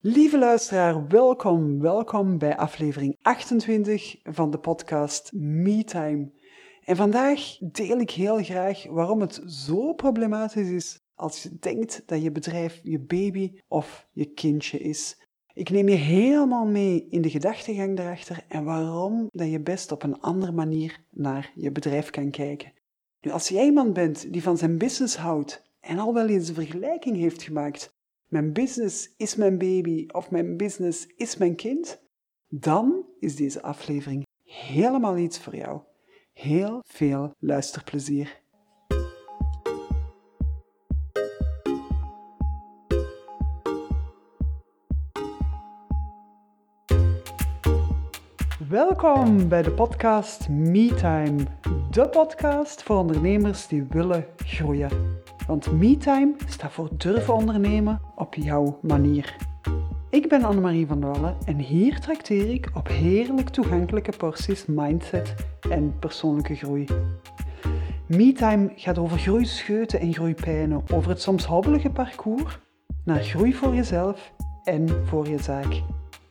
Lieve luisteraar, welkom, welkom bij aflevering 28 van de podcast MeTime. En vandaag deel ik heel graag waarom het zo problematisch is als je denkt dat je bedrijf je baby of je kindje is. Ik neem je helemaal mee in de gedachtegang daarachter en waarom dat je best op een andere manier naar je bedrijf kan kijken. Nu, als jij iemand bent die van zijn business houdt en al wel eens een vergelijking heeft gemaakt mijn business is mijn baby of mijn business is mijn kind, dan is deze aflevering helemaal iets voor jou. Heel veel luisterplezier. Welkom bij de podcast MeTime, de podcast voor ondernemers die willen groeien. Want MeTime staat voor durven ondernemen op jouw manier. Ik ben Annemarie van Wallen en hier trakteer ik op heerlijk toegankelijke porties mindset en persoonlijke groei. MeTime gaat over groeischeuten en groeipijnen, over het soms hobbelige parcours naar groei voor jezelf en voor je zaak.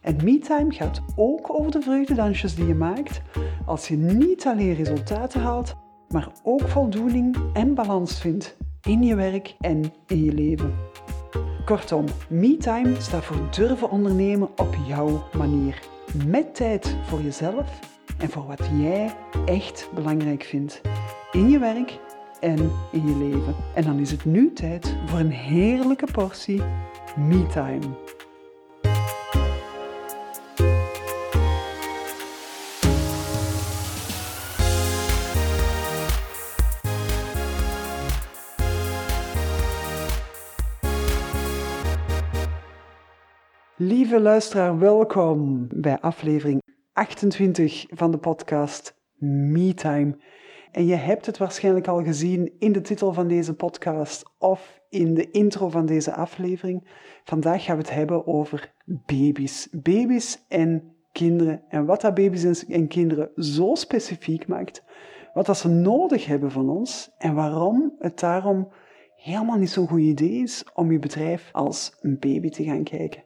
En MeTime gaat ook over de vreugdedansjes die je maakt als je niet alleen resultaten haalt, maar ook voldoening en balans vindt in je werk en in je leven. Kortom, MeTime staat voor durven ondernemen op jouw manier. Met tijd voor jezelf en voor wat jij echt belangrijk vindt. In je werk en in je leven. En dan is het nu tijd voor een heerlijke portie MeTime. Lieve luisteraar, welkom bij aflevering 28 van de podcast MeTime. En je hebt het waarschijnlijk al gezien in de titel van deze podcast of in de intro van deze aflevering. Vandaag gaan we het hebben over baby's. Baby's en kinderen. En wat dat baby's en kinderen zo specifiek maakt. Wat dat ze nodig hebben van ons en waarom het daarom helemaal niet zo'n goed idee is om je bedrijf als een baby te gaan kijken.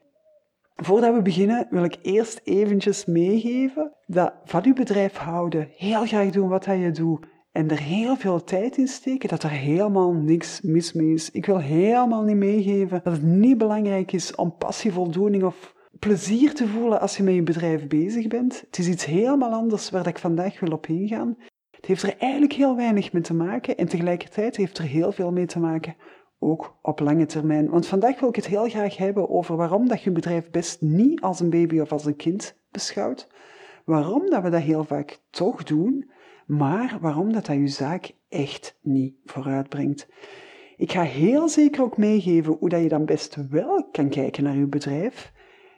Voordat we beginnen wil ik eerst eventjes meegeven dat van uw bedrijf houden, heel graag doen wat je doet en er heel veel tijd in steken, dat er helemaal niks mis mee is. Ik wil helemaal niet meegeven dat het niet belangrijk is om passie, voldoening of plezier te voelen als je met je bedrijf bezig bent. Het is iets helemaal anders waar ik vandaag wil op ingaan. Het heeft er eigenlijk heel weinig mee te maken en tegelijkertijd heeft er heel veel mee te maken ook op lange termijn. Want vandaag wil ik het heel graag hebben over waarom dat je bedrijf best niet als een baby of als een kind beschouwt. Waarom dat we dat heel vaak toch doen, maar waarom dat dat je zaak echt niet vooruitbrengt. Ik ga heel zeker ook meegeven hoe dat je dan best wel kan kijken naar je bedrijf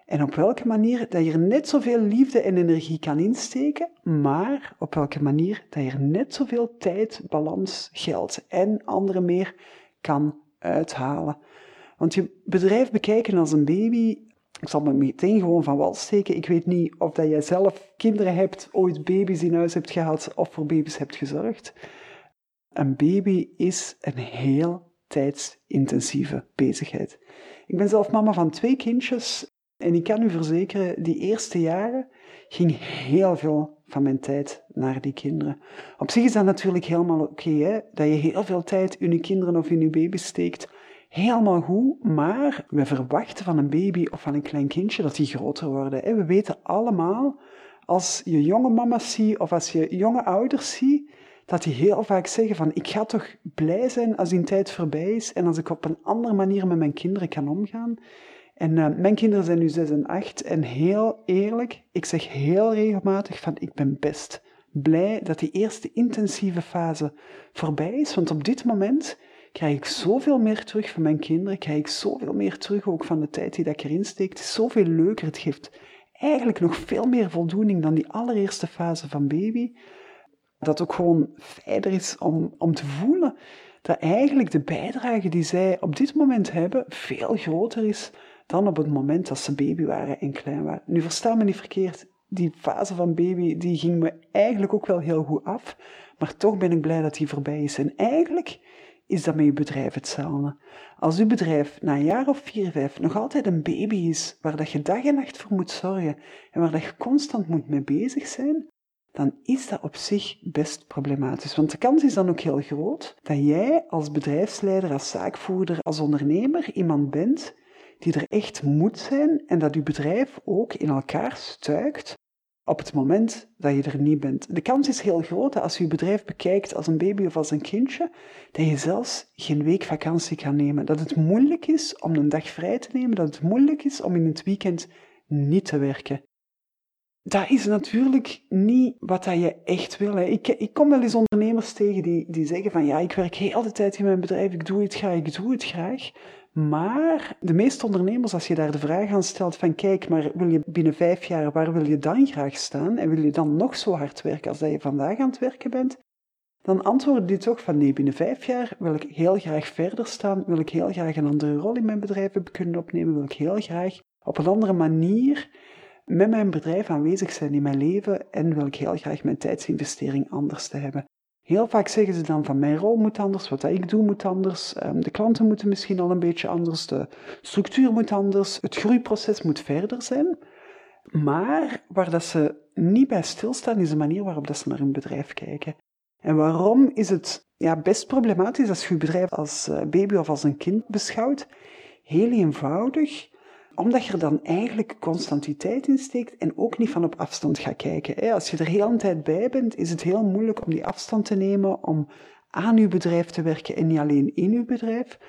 en op welke manier dat je er net zoveel liefde en energie kan insteken, maar op welke manier dat je er net zoveel tijd, balans, geld en andere meer kan uithalen. Want je bedrijf bekijken als een baby, ik zal me meteen gewoon van wal steken. Ik weet niet of dat jij zelf kinderen hebt, ooit baby's in huis hebt gehad of voor baby's hebt gezorgd. Een baby is een heel tijdsintensieve bezigheid. Ik ben zelf mama van twee kindjes en ik kan u verzekeren, die eerste jaren ging heel veel van mijn tijd naar die kinderen. Op zich is dat natuurlijk helemaal oké, dat je heel veel tijd in je kinderen of in je baby steekt. Helemaal goed, maar we verwachten van een baby of van een klein kindje dat die groter worden. Hè. We weten allemaal, als je jonge mama's ziet of als je jonge ouders ziet, dat die heel vaak zeggen van ik ga toch blij zijn als die tijd voorbij is en als ik op een andere manier met mijn kinderen kan omgaan. En uh, mijn kinderen zijn nu 6 en 8 en heel eerlijk, ik zeg heel regelmatig van ik ben best blij dat die eerste intensieve fase voorbij is, want op dit moment krijg ik zoveel meer terug van mijn kinderen, krijg ik zoveel meer terug ook van de tijd die ik erin steek. Het is zoveel leuker, het geeft eigenlijk nog veel meer voldoening dan die allereerste fase van baby. Dat ook gewoon fijner is om, om te voelen dat eigenlijk de bijdrage die zij op dit moment hebben veel groter is dan op het moment dat ze baby waren en klein waren. Nu versta me niet verkeerd, die fase van baby die ging me eigenlijk ook wel heel goed af, maar toch ben ik blij dat die voorbij is. En eigenlijk is dat met je bedrijf hetzelfde. Als uw bedrijf na een jaar of vier, vijf nog altijd een baby is, waar dat je dag en nacht voor moet zorgen en waar dat je constant moet mee bezig zijn, dan is dat op zich best problematisch. Want de kans is dan ook heel groot dat jij als bedrijfsleider, als zaakvoerder, als ondernemer iemand bent die er echt moet zijn en dat je bedrijf ook in elkaar stuikt op het moment dat je er niet bent. De kans is heel groot dat als je je bedrijf bekijkt als een baby of als een kindje, dat je zelfs geen week vakantie kan nemen. Dat het moeilijk is om een dag vrij te nemen, dat het moeilijk is om in het weekend niet te werken. Dat is natuurlijk niet wat dat je echt wil. Ik, ik kom wel eens ondernemers tegen die, die zeggen van ja, ik werk heel de tijd in mijn bedrijf, ik doe het graag, ik doe het graag. Maar de meeste ondernemers, als je daar de vraag aan stelt van kijk, maar wil je binnen vijf jaar, waar wil je dan graag staan? En wil je dan nog zo hard werken als dat je vandaag aan het werken bent? Dan antwoorden die toch van nee, binnen vijf jaar wil ik heel graag verder staan, wil ik heel graag een andere rol in mijn bedrijf kunnen opnemen, wil ik heel graag op een andere manier met mijn bedrijf aanwezig zijn in mijn leven en wil ik heel graag mijn tijdsinvestering anders te hebben. Heel vaak zeggen ze dan van mijn rol moet anders, wat ik doe moet anders, ehm, de klanten moeten misschien al een beetje anders, de structuur moet anders, het groeiproces moet verder zijn. Maar waar dat ze niet bij stilstaan is de manier waarop dat ze naar hun bedrijf kijken. En waarom is het ja, best problematisch als je je bedrijf als eh, baby of als een kind beschouwt? Heel eenvoudig omdat je er dan eigenlijk constantiteit in steekt en ook niet van op afstand gaat kijken. Als je er heel een tijd bij bent, is het heel moeilijk om die afstand te nemen, om aan je bedrijf te werken en niet alleen in je bedrijf.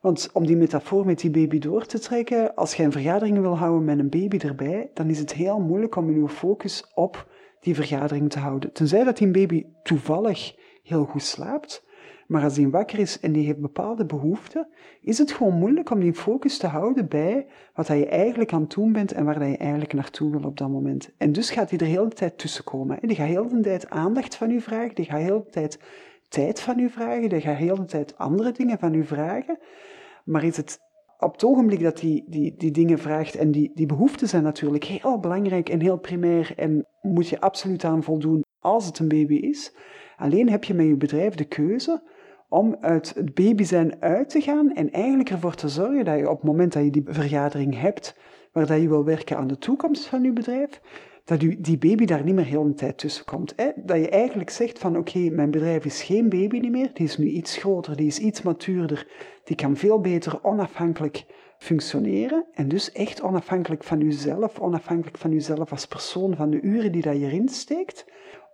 Want om die metafoor met die baby door te trekken, als je een vergadering wil houden met een baby erbij, dan is het heel moeilijk om je focus op die vergadering te houden. Tenzij dat die baby toevallig heel goed slaapt, maar als die wakker is en die heeft bepaalde behoeften, is het gewoon moeilijk om die focus te houden bij wat je eigenlijk aan het doen bent en waar je eigenlijk naartoe wil op dat moment. En dus gaat hij er heel de tijd tussen komen. Die gaat heel de tijd aandacht van u vragen, die gaat heel de tijd tijd van u vragen, die gaat heel de tijd andere dingen van u vragen. Maar is het op het ogenblik dat hij die, die dingen vraagt, en die, die behoeften zijn natuurlijk heel belangrijk en heel primair en moet je absoluut aan voldoen als het een baby is. Alleen heb je met je bedrijf de keuze om uit het baby zijn uit te gaan en eigenlijk ervoor te zorgen dat je op het moment dat je die vergadering hebt, waar dat je wil werken aan de toekomst van je bedrijf, dat die baby daar niet meer heel een tijd tussen komt. Hè? Dat je eigenlijk zegt van oké, mijn bedrijf is geen baby meer, die is nu iets groter, die is iets matuurder, die kan veel beter onafhankelijk functioneren en dus echt onafhankelijk van uzelf, onafhankelijk van uzelf als persoon, van de uren die dat je erin steekt,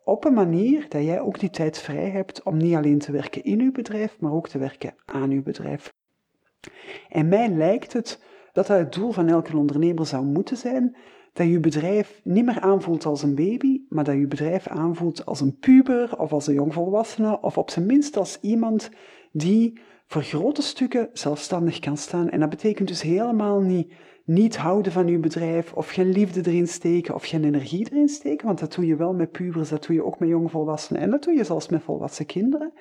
op een manier dat jij ook die tijd vrij hebt om niet alleen te werken in uw bedrijf, maar ook te werken aan uw bedrijf. En mij lijkt het dat dat het doel van elke ondernemer zou moeten zijn, dat je bedrijf niet meer aanvoelt als een baby, maar dat je bedrijf aanvoelt als een puber of als een jongvolwassene of op zijn minst als iemand die voor grote stukken zelfstandig kan staan. En dat betekent dus helemaal niet niet houden van je bedrijf, of geen liefde erin steken, of geen energie erin steken, want dat doe je wel met pubers, dat doe je ook met jongvolwassenen en dat doe je zelfs met volwassen kinderen.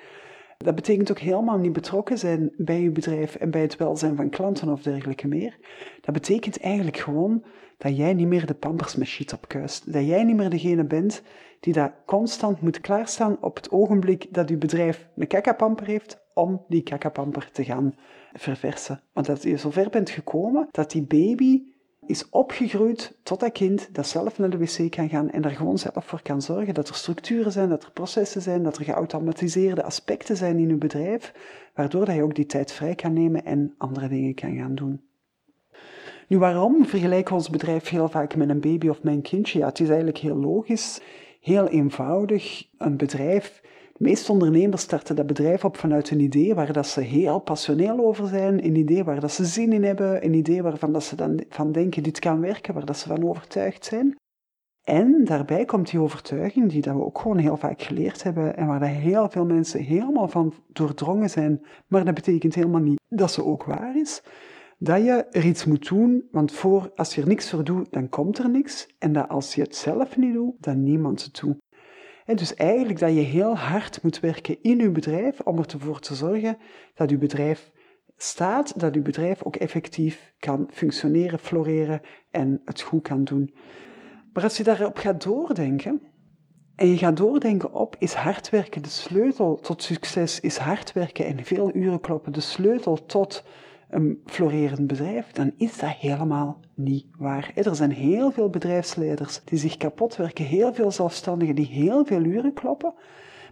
Dat betekent ook helemaal niet betrokken zijn bij je bedrijf en bij het welzijn van klanten of dergelijke meer. Dat betekent eigenlijk gewoon dat jij niet meer de pampers met shit opkuist. Dat jij niet meer degene bent die daar constant moet klaarstaan op het ogenblik dat je bedrijf een kakapamper heeft om die kakapamper te gaan verversen. Want dat je zover bent gekomen dat die baby is opgegroeid tot dat kind dat zelf naar de wc kan gaan en er gewoon zelf voor kan zorgen dat er structuren zijn, dat er processen zijn, dat er geautomatiseerde aspecten zijn in je bedrijf, waardoor dat je ook die tijd vrij kan nemen en andere dingen kan gaan doen. Nu, waarom vergelijken we ons bedrijf heel vaak met een baby of met een kindje? Ja, het is eigenlijk heel logisch, heel eenvoudig. Een bedrijf de meeste ondernemers starten dat bedrijf op vanuit een idee waar dat ze heel passioneel over zijn, een idee waar dat ze zin in hebben, een idee waarvan dat ze dan van denken dit kan werken, waar dat ze van overtuigd zijn. En daarbij komt die overtuiging, die dat we ook gewoon heel vaak geleerd hebben en waar heel veel mensen helemaal van doordrongen zijn, maar dat betekent helemaal niet dat ze ook waar is, dat je er iets moet doen, want voor, als je er niks voor doet, dan komt er niks. En dat als je het zelf niet doet, dan niemand het doet dus eigenlijk dat je heel hard moet werken in je bedrijf om ervoor te zorgen dat je bedrijf staat, dat je bedrijf ook effectief kan functioneren, floreren en het goed kan doen. Maar als je daarop gaat doordenken, En je gaat doordenken op, is hard werken de sleutel tot succes? Is hard werken en veel uren kloppen de sleutel tot een florerend bedrijf? Dan is dat helemaal niet waar. Er zijn heel veel bedrijfsleiders die zich kapot werken, heel veel zelfstandigen die heel veel uren kloppen,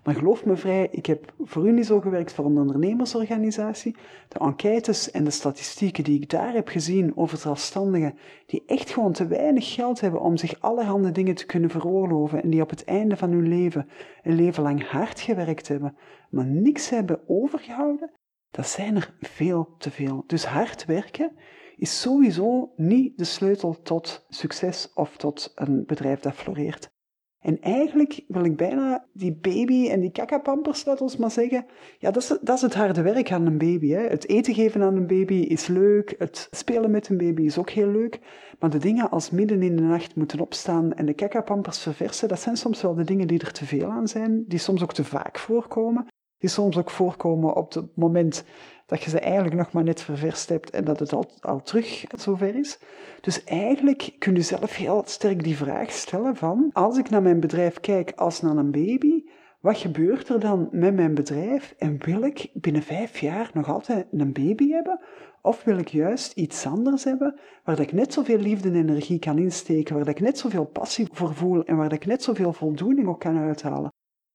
maar geloof me vrij, ik heb voor u niet zo gewerkt voor een ondernemersorganisatie. De enquêtes en de statistieken die ik daar heb gezien over zelfstandigen, die echt gewoon te weinig geld hebben om zich allerhande dingen te kunnen veroorloven en die op het einde van hun leven een leven lang hard gewerkt hebben, maar niks hebben overgehouden, dat zijn er veel te veel. Dus hard werken is sowieso niet de sleutel tot succes of tot een bedrijf dat floreert. En eigenlijk wil ik bijna die baby en die kakapampers, laat ons maar zeggen. Ja, dat is, dat is het harde werk aan een baby. Hè. Het eten geven aan een baby is leuk. Het spelen met een baby is ook heel leuk. Maar de dingen als midden in de nacht moeten opstaan en de kakapampers verversen, dat zijn soms wel de dingen die er te veel aan zijn. Die soms ook te vaak voorkomen. Die soms ook voorkomen op het moment dat je ze eigenlijk nog maar net ververst hebt en dat het al, al terug zover is. Dus eigenlijk kun je zelf heel sterk die vraag stellen van, als ik naar mijn bedrijf kijk als naar een baby, wat gebeurt er dan met mijn bedrijf en wil ik binnen vijf jaar nog altijd een baby hebben? Of wil ik juist iets anders hebben, waar ik net zoveel liefde en energie kan insteken, waar ik net zoveel passie voor voel en waar ik net zoveel voldoening ook kan uithalen?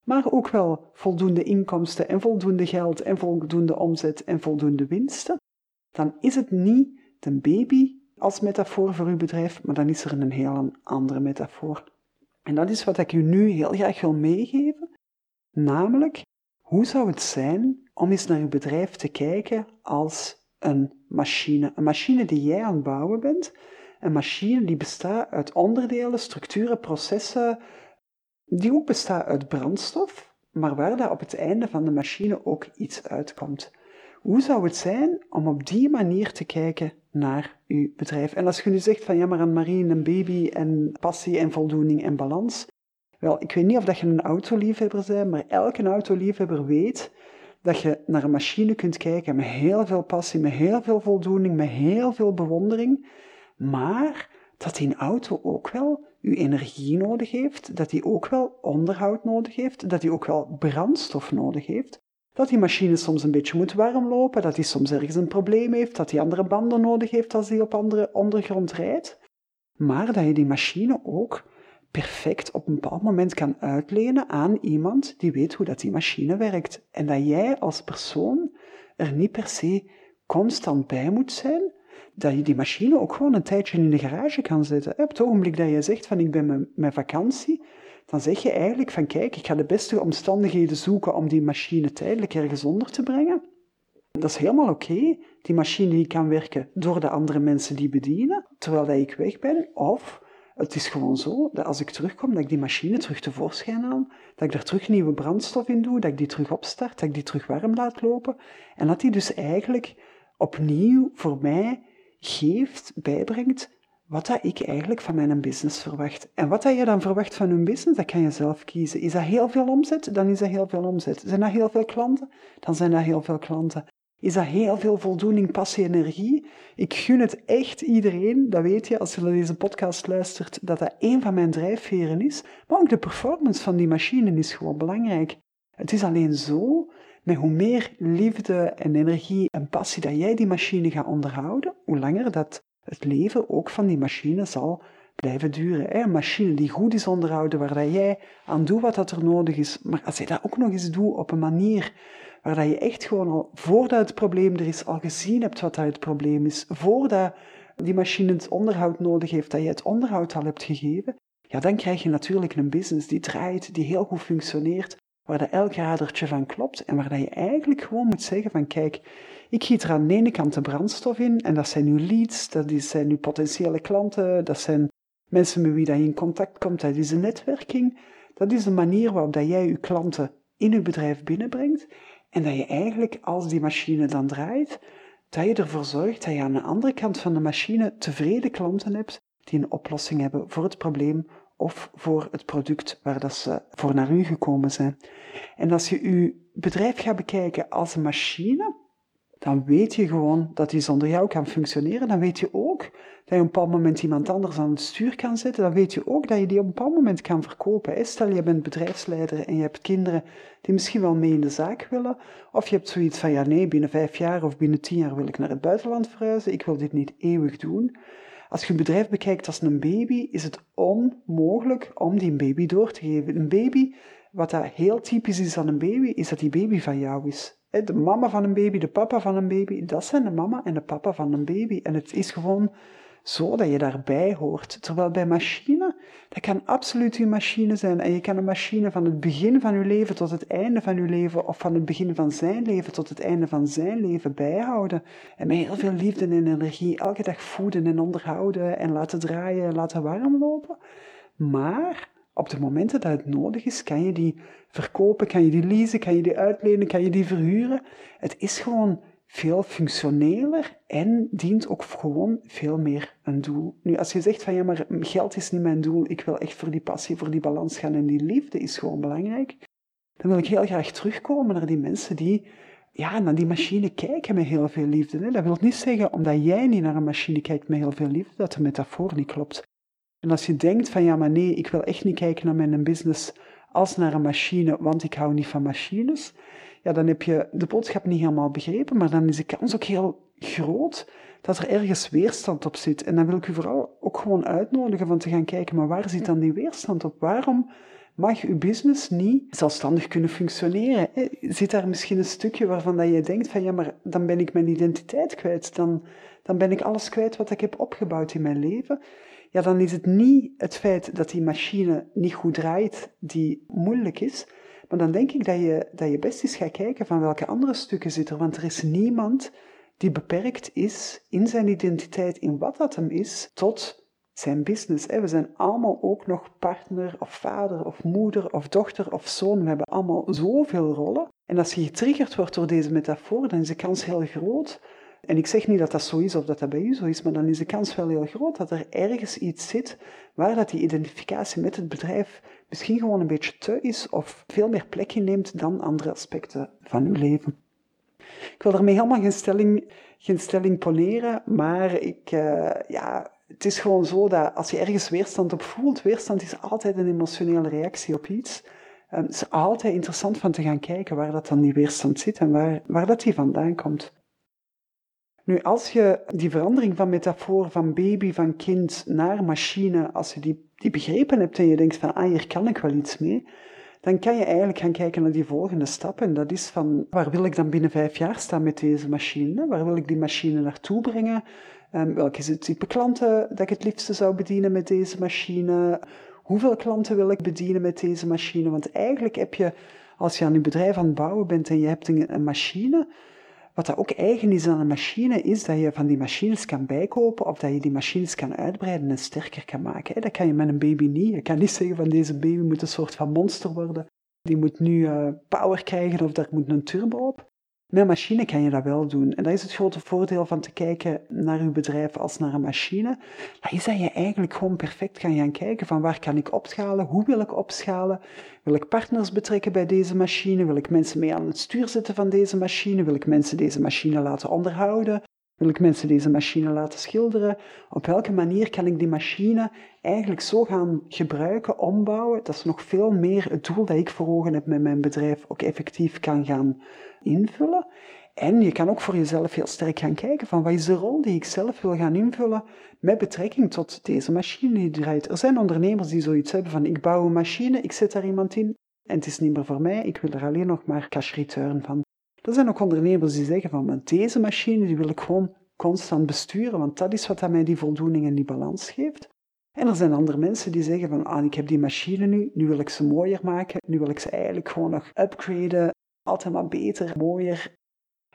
Maar ook wel voldoende inkomsten en voldoende geld en voldoende omzet en voldoende winsten, dan is het niet de baby als metafoor voor uw bedrijf, maar dan is er een heel andere metafoor. En dat is wat ik u nu heel graag wil meegeven, namelijk hoe zou het zijn om eens naar uw bedrijf te kijken als een machine, een machine die jij aan het bouwen bent, een machine die bestaat uit onderdelen, structuren, processen, die ook bestaat uit brandstof, maar waar daar op het einde van de machine ook iets uitkomt. Hoe zou het zijn om op die manier te kijken naar uw bedrijf? En als je nu zegt van ja, maar een Marie, een baby en passie en voldoening en balans. Wel, ik weet niet of dat je een autoliefhebber bent, maar elke autoliefhebber weet dat je naar een machine kunt kijken met heel veel passie, met heel veel voldoening, met heel veel bewondering, maar dat die auto ook wel uw energie nodig heeft, dat die ook wel onderhoud nodig heeft, dat die ook wel brandstof nodig heeft, dat die machine soms een beetje moet warm lopen, dat die soms ergens een probleem heeft, dat die andere banden nodig heeft als die op andere ondergrond rijdt, maar dat je die machine ook perfect op een bepaald moment kan uitlenen aan iemand die weet hoe dat die machine werkt. En dat jij als persoon er niet per se constant bij moet zijn, dat je die machine ook gewoon een tijdje in de garage kan zetten. Op het ogenblik dat je zegt van ik ben met vakantie, dan zeg je eigenlijk van kijk, ik ga de beste omstandigheden zoeken om die machine tijdelijk ergens onder te brengen. Dat is helemaal oké. Die machine die kan werken door de andere mensen die bedienen, terwijl ik weg ben. Of het is gewoon zo dat als ik terugkom, dat ik die machine terug tevoorschijn haal, dat ik daar terug nieuwe brandstof in doe, dat ik die terug opstart, dat ik die terug warm laat lopen. En dat die dus eigenlijk opnieuw voor mij geeft, bijbrengt, wat dat ik eigenlijk van mijn business verwacht. En wat dat je dan verwacht van een business, dat kan je zelf kiezen. Is dat heel veel omzet? Dan is dat heel veel omzet. Zijn dat heel veel klanten? Dan zijn dat heel veel klanten. Is dat heel veel voldoening, passie, energie? Ik gun het echt iedereen, dat weet je als je naar deze podcast luistert, dat dat een van mijn drijfveren is. Maar ook de performance van die machine is gewoon belangrijk. Het is alleen zo met hoe meer liefde en energie en passie dat jij die machine gaat onderhouden, hoe langer dat het leven ook van die machine zal blijven duren. Een machine die goed is onderhouden, waar dat jij aan doet wat dat er nodig is, maar als je dat ook nog eens doet op een manier waar dat je echt gewoon al, voordat het probleem er is, al gezien hebt wat dat het probleem is, voordat die machine het onderhoud nodig heeft, dat je het onderhoud al hebt gegeven, ja, dan krijg je natuurlijk een business die draait, die heel goed functioneert, waar dat elk radertje van klopt en waar dat je eigenlijk gewoon moet zeggen van kijk, ik giet er aan de ene kant de brandstof in en dat zijn uw leads, dat zijn uw potentiële klanten, dat zijn mensen met wie dat je in contact komt, dat is een netwerking. Dat is de manier waarop dat jij je klanten in je bedrijf binnenbrengt en dat je eigenlijk, als die machine dan draait, dat je ervoor zorgt dat je aan de andere kant van de machine tevreden klanten hebt die een oplossing hebben voor het probleem of voor het product waar dat ze voor naar u gekomen zijn. En als je uw bedrijf gaat bekijken als een machine, dan weet je gewoon dat die zonder jou kan functioneren. Dan weet je ook dat je op een bepaald moment iemand anders aan het stuur kan zetten. Dan weet je ook dat je die op een bepaald moment kan verkopen. Stel, je bent bedrijfsleider en je hebt kinderen die misschien wel mee in de zaak willen. Of je hebt zoiets van, ja nee, binnen vijf jaar of binnen tien jaar wil ik naar het buitenland verhuizen. Ik wil dit niet eeuwig doen. Als je een bedrijf bekijkt als een baby, is het onmogelijk om die baby door te geven. Een baby, wat dat heel typisch is aan een baby, is dat die baby van jou is. De mama van een baby, de papa van een baby, dat zijn de mama en de papa van een baby. En het is gewoon zo dat je daarbij hoort. Terwijl bij machine, dat kan absoluut je machine zijn. En je kan een machine van het begin van je leven tot het einde van je leven, of van het begin van zijn leven tot het einde van zijn leven bijhouden. En met heel veel liefde en energie elke dag voeden en onderhouden en laten draaien en laten warm lopen. Maar op de momenten dat het nodig is, kan je die verkopen, kan je die leasen, kan je die uitlenen, kan je die verhuren. Het is gewoon veel functioneler en dient ook gewoon veel meer een doel. Nu, als je zegt van ja, maar geld is niet mijn doel, ik wil echt voor die passie, voor die balans gaan en die liefde is gewoon belangrijk, dan wil ik heel graag terugkomen naar die mensen die ja, naar die machine kijken met heel veel liefde. Dat wil niet zeggen, omdat jij niet naar een machine kijkt met heel veel liefde, dat de metafoor niet klopt. En als je denkt van ja, maar nee, ik wil echt niet kijken naar mijn business als naar een machine, want ik hou niet van machines, ja, dan heb je de boodschap niet helemaal begrepen, maar dan is de kans ook heel groot dat er ergens weerstand op zit. En dan wil ik u vooral ook gewoon uitnodigen van te gaan kijken, maar waar zit dan die weerstand op? Waarom mag uw business niet zelfstandig kunnen functioneren? Zit daar misschien een stukje waarvan dat je denkt van ja, maar dan ben ik mijn identiteit kwijt, dan, dan ben ik alles kwijt wat ik heb opgebouwd in mijn leven ja, dan is het niet het feit dat die machine niet goed draait die moeilijk is, maar dan denk ik dat je, dat je best eens gaat kijken van welke andere stukken zitten er, want er is niemand die beperkt is in zijn identiteit, in wat dat hem is, tot zijn business. We zijn allemaal ook nog partner of vader of moeder of dochter of zoon. We hebben allemaal zoveel rollen. En als je getriggerd wordt door deze metafoor, dan is de kans heel groot en ik zeg niet dat dat zo is of dat dat bij u zo is, maar dan is de kans wel heel groot dat er ergens iets zit waar dat die identificatie met het bedrijf misschien gewoon een beetje te is of veel meer plek inneemt dan andere aspecten van uw leven. Ik wil daarmee helemaal geen stelling, geen stelling poneren, maar ik, uh, ja, het is gewoon zo dat als je ergens weerstand op voelt, weerstand is altijd een emotionele reactie op iets. Het is altijd interessant van te gaan kijken waar dat dan die weerstand zit en waar, waar dat die vandaan komt. Nu, als je die verandering van metafoor van baby, van kind naar machine, als je die, die begrepen hebt en je denkt van, ah, hier kan ik wel iets mee, dan kan je eigenlijk gaan kijken naar die volgende stap. En dat is van, waar wil ik dan binnen vijf jaar staan met deze machine? Waar wil ik die machine naartoe brengen? Um, welk is het type klanten dat ik het liefste zou bedienen met deze machine? Hoeveel klanten wil ik bedienen met deze machine? Want eigenlijk heb je, als je aan je bedrijf aan het bouwen bent en je hebt een machine, wat dat ook eigen is aan een machine, is dat je van die machines kan bijkopen of dat je die machines kan uitbreiden en sterker kan maken. Dat kan je met een baby niet. Je kan niet zeggen van deze baby moet een soort van monster worden. Die moet nu uh, power krijgen of daar moet een turbo op. Met een machine kan je dat wel doen. En dat is het grote voordeel van te kijken naar je bedrijf als naar een machine. Dat is dat je eigenlijk gewoon perfect kan gaan kijken van waar kan ik opschalen, hoe wil ik opschalen, wil ik partners betrekken bij deze machine, wil ik mensen mee aan het stuur zetten van deze machine, wil ik mensen deze machine laten onderhouden, wil ik mensen deze machine laten schilderen? Op welke manier kan ik die machine eigenlijk zo gaan gebruiken, ombouwen, dat ze nog veel meer het doel dat ik voor ogen heb met mijn bedrijf ook effectief kan gaan invullen? En je kan ook voor jezelf heel sterk gaan kijken van wat is de rol die ik zelf wil gaan invullen met betrekking tot deze machine die draait. Er zijn ondernemers die zoiets hebben van ik bouw een machine, ik zet daar iemand in en het is niet meer voor mij, ik wil er alleen nog maar cash return van. Er zijn ook ondernemers die zeggen van, deze machine die wil ik gewoon constant besturen, want dat is wat mij die voldoening en die balans geeft. En er zijn andere mensen die zeggen van, ah, ik heb die machine nu, nu wil ik ze mooier maken, nu wil ik ze eigenlijk gewoon nog upgraden, altijd maar beter, mooier,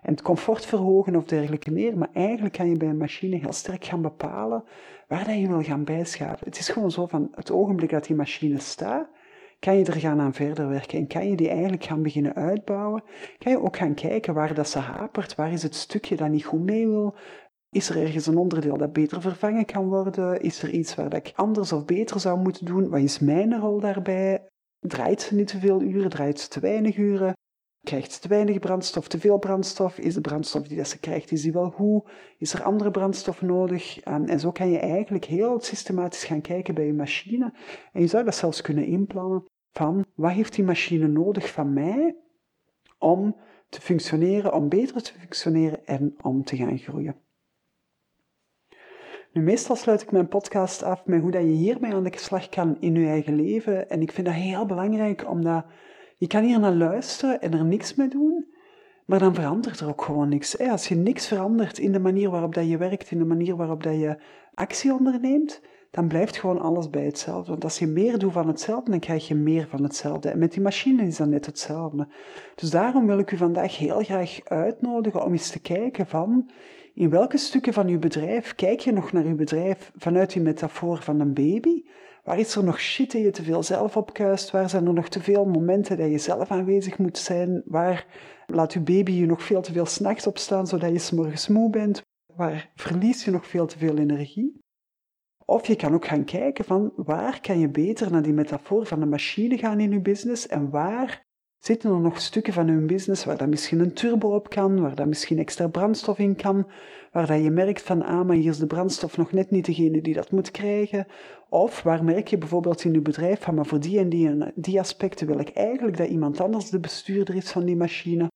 en het comfort verhogen of dergelijke meer. Maar eigenlijk kan je bij een machine heel sterk gaan bepalen waar dat je wil gaan bijschaven. Het is gewoon zo van het ogenblik dat die machine staat, kan je er gaan aan verder werken en kan je die eigenlijk gaan beginnen uitbouwen. Kan je ook gaan kijken waar dat ze hapert, waar is het stukje dat niet goed mee wil. Is er ergens een onderdeel dat beter vervangen kan worden? Is er iets waar dat ik anders of beter zou moeten doen? Wat is mijn rol daarbij? Draait ze niet te veel uren? Draait ze te weinig uren? Krijgt ze te weinig brandstof, te veel brandstof? Is de brandstof die ze krijgt, is die wel goed? Is er andere brandstof nodig? En zo kan je eigenlijk heel systematisch gaan kijken bij je machine. En je zou dat zelfs kunnen inplannen van wat heeft die machine nodig van mij om te functioneren, om beter te functioneren en om te gaan groeien. Nu, meestal sluit ik mijn podcast af met hoe dat je hiermee aan de slag kan in je eigen leven. En ik vind dat heel belangrijk, omdat je kan hier naar luisteren en er niks mee doen, maar dan verandert er ook gewoon niks. Als je niks verandert in de manier waarop dat je werkt, in de manier waarop dat je actie onderneemt, dan blijft gewoon alles bij hetzelfde. Want als je meer doet van hetzelfde, dan krijg je meer van hetzelfde. En met die machine is dat net hetzelfde. Dus daarom wil ik u vandaag heel graag uitnodigen om eens te kijken van in welke stukken van uw bedrijf kijk je nog naar uw bedrijf vanuit die metafoor van een baby? Waar is er nog shit dat je te veel zelf opkuist? Waar zijn er nog te veel momenten dat je zelf aanwezig moet zijn? Waar laat uw baby je nog veel te veel s'nachts opstaan zodat je s'morgens moe bent? Waar verlies je nog veel te veel energie? Of je kan ook gaan kijken van waar kan je beter naar die metafoor van de machine gaan in je business en waar zitten er nog stukken van uw business waar dat misschien een turbo op kan, waar dat misschien extra brandstof in kan, waar dat je merkt van, ah, maar hier is de brandstof nog net niet degene die dat moet krijgen. Of waar merk je bijvoorbeeld in uw bedrijf van, maar voor die, en die aspecten wil ik eigenlijk dat iemand anders de bestuurder is van die machine.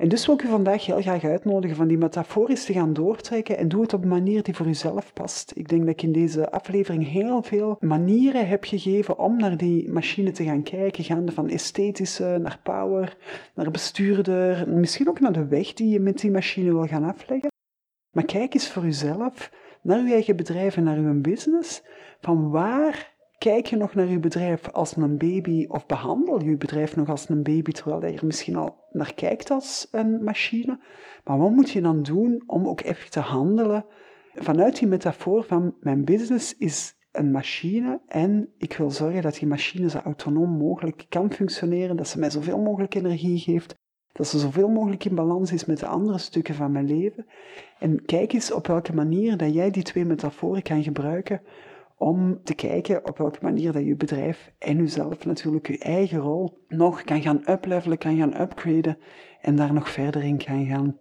En dus wil ik u vandaag heel graag uitnodigen van die metaforisch te gaan doortrekken en doe het op een manier die voor uzelf past. Ik denk dat ik in deze aflevering heel veel manieren heb gegeven om naar die machine te gaan kijken, gaande van esthetische naar power, naar bestuurder, misschien ook naar de weg die je met die machine wil gaan afleggen. Maar kijk eens voor uzelf naar uw eigen bedrijf en naar uw business, van waar Kijk je nog naar je bedrijf als een baby of behandel je bedrijf nog als een baby terwijl je er misschien al naar kijkt als een machine? Maar wat moet je dan doen om ook even te handelen vanuit die metafoor van mijn business is een machine en ik wil zorgen dat die machine zo autonoom mogelijk kan functioneren, dat ze mij zoveel mogelijk energie geeft, dat ze zoveel mogelijk in balans is met de andere stukken van mijn leven. En kijk eens op welke manier dat jij die twee metaforen kan gebruiken om te kijken op welke manier dat je bedrijf en jezelf natuurlijk je eigen rol nog kan gaan uplevelen, kan gaan upgraden en daar nog verder in kan gaan.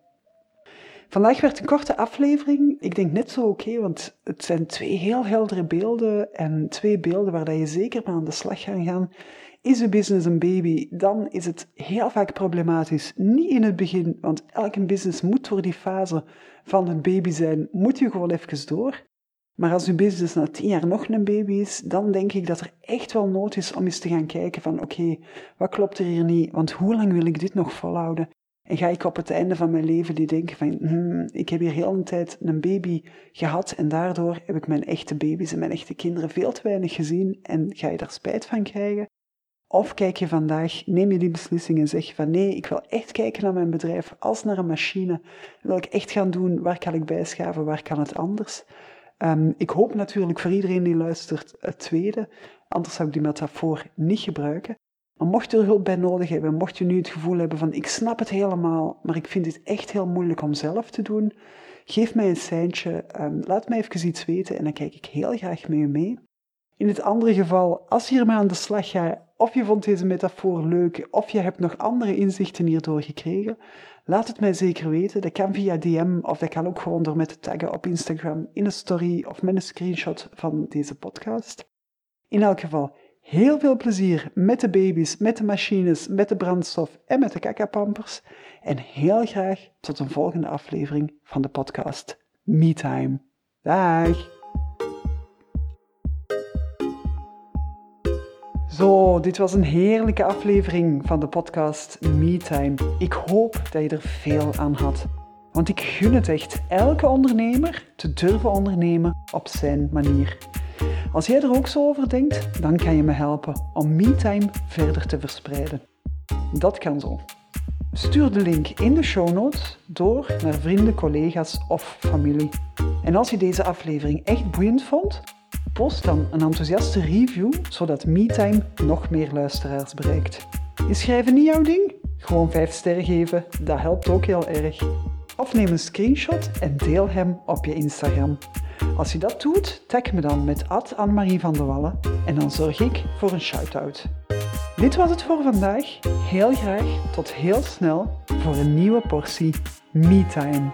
Vandaag werd een korte aflevering. Ik denk net zo oké, want het zijn twee heel heldere beelden en twee beelden waar dat je zeker mee aan de slag kan gaan. Is je business een baby, dan is het heel vaak problematisch. Niet in het begin, want elke business moet door die fase van het baby zijn, moet je gewoon even door. Maar als uw business na tien jaar nog een baby is, dan denk ik dat er echt wel nood is om eens te gaan kijken van oké, wat klopt er hier niet? Want hoe lang wil ik dit nog volhouden? En ga ik op het einde van mijn leven die denken van, hmm, ik heb hier heel een tijd een baby gehad en daardoor heb ik mijn echte baby's en mijn echte kinderen veel te weinig gezien en ga je daar spijt van krijgen? Of kijk je vandaag, neem je die beslissing en zeg je van nee, ik wil echt kijken naar mijn bedrijf als naar een machine. wil ik echt gaan doen, waar kan ik bijschaven, waar kan het anders? Um, ik hoop natuurlijk voor iedereen die luistert het tweede, anders zou ik die metafoor niet gebruiken. Maar mocht je er hulp bij nodig hebben, mocht je nu het gevoel hebben van ik snap het helemaal, maar ik vind het echt heel moeilijk om zelf te doen, geef mij een seintje, um, laat mij even iets weten en dan kijk ik heel graag met je mee. In het andere geval, als je hiermee aan de slag gaat, of je vond deze metafoor leuk, of je hebt nog andere inzichten hierdoor gekregen, laat het mij zeker weten. Dat kan via DM, of dat kan ook gewoon door met te taggen op Instagram in een story of met een screenshot van deze podcast. In elk geval, heel veel plezier met de baby's, met de machines, met de brandstof en met de kakapampers. En heel graag tot een volgende aflevering van de podcast MeTime. Dag! Zo, dit was een heerlijke aflevering van de podcast MeTime. Ik hoop dat je er veel aan had. Want ik gun het echt elke ondernemer te durven ondernemen op zijn manier. Als jij er ook zo over denkt, dan kan je me helpen om MeTime verder te verspreiden. Dat kan zo. Stuur de link in de show notes door naar vrienden, collega's of familie. En als je deze aflevering echt boeiend vond, Post dan een enthousiaste review, zodat MeTime nog meer luisteraars bereikt. Is schrijven niet jouw ding? Gewoon 5 sterren geven, dat helpt ook heel erg. Of neem een screenshot en deel hem op je Instagram. Als je dat doet, tag me dan met Annemarie van de Wallen en dan zorg ik voor een shout-out. Dit was het voor vandaag. Heel graag tot heel snel voor een nieuwe portie MeTime.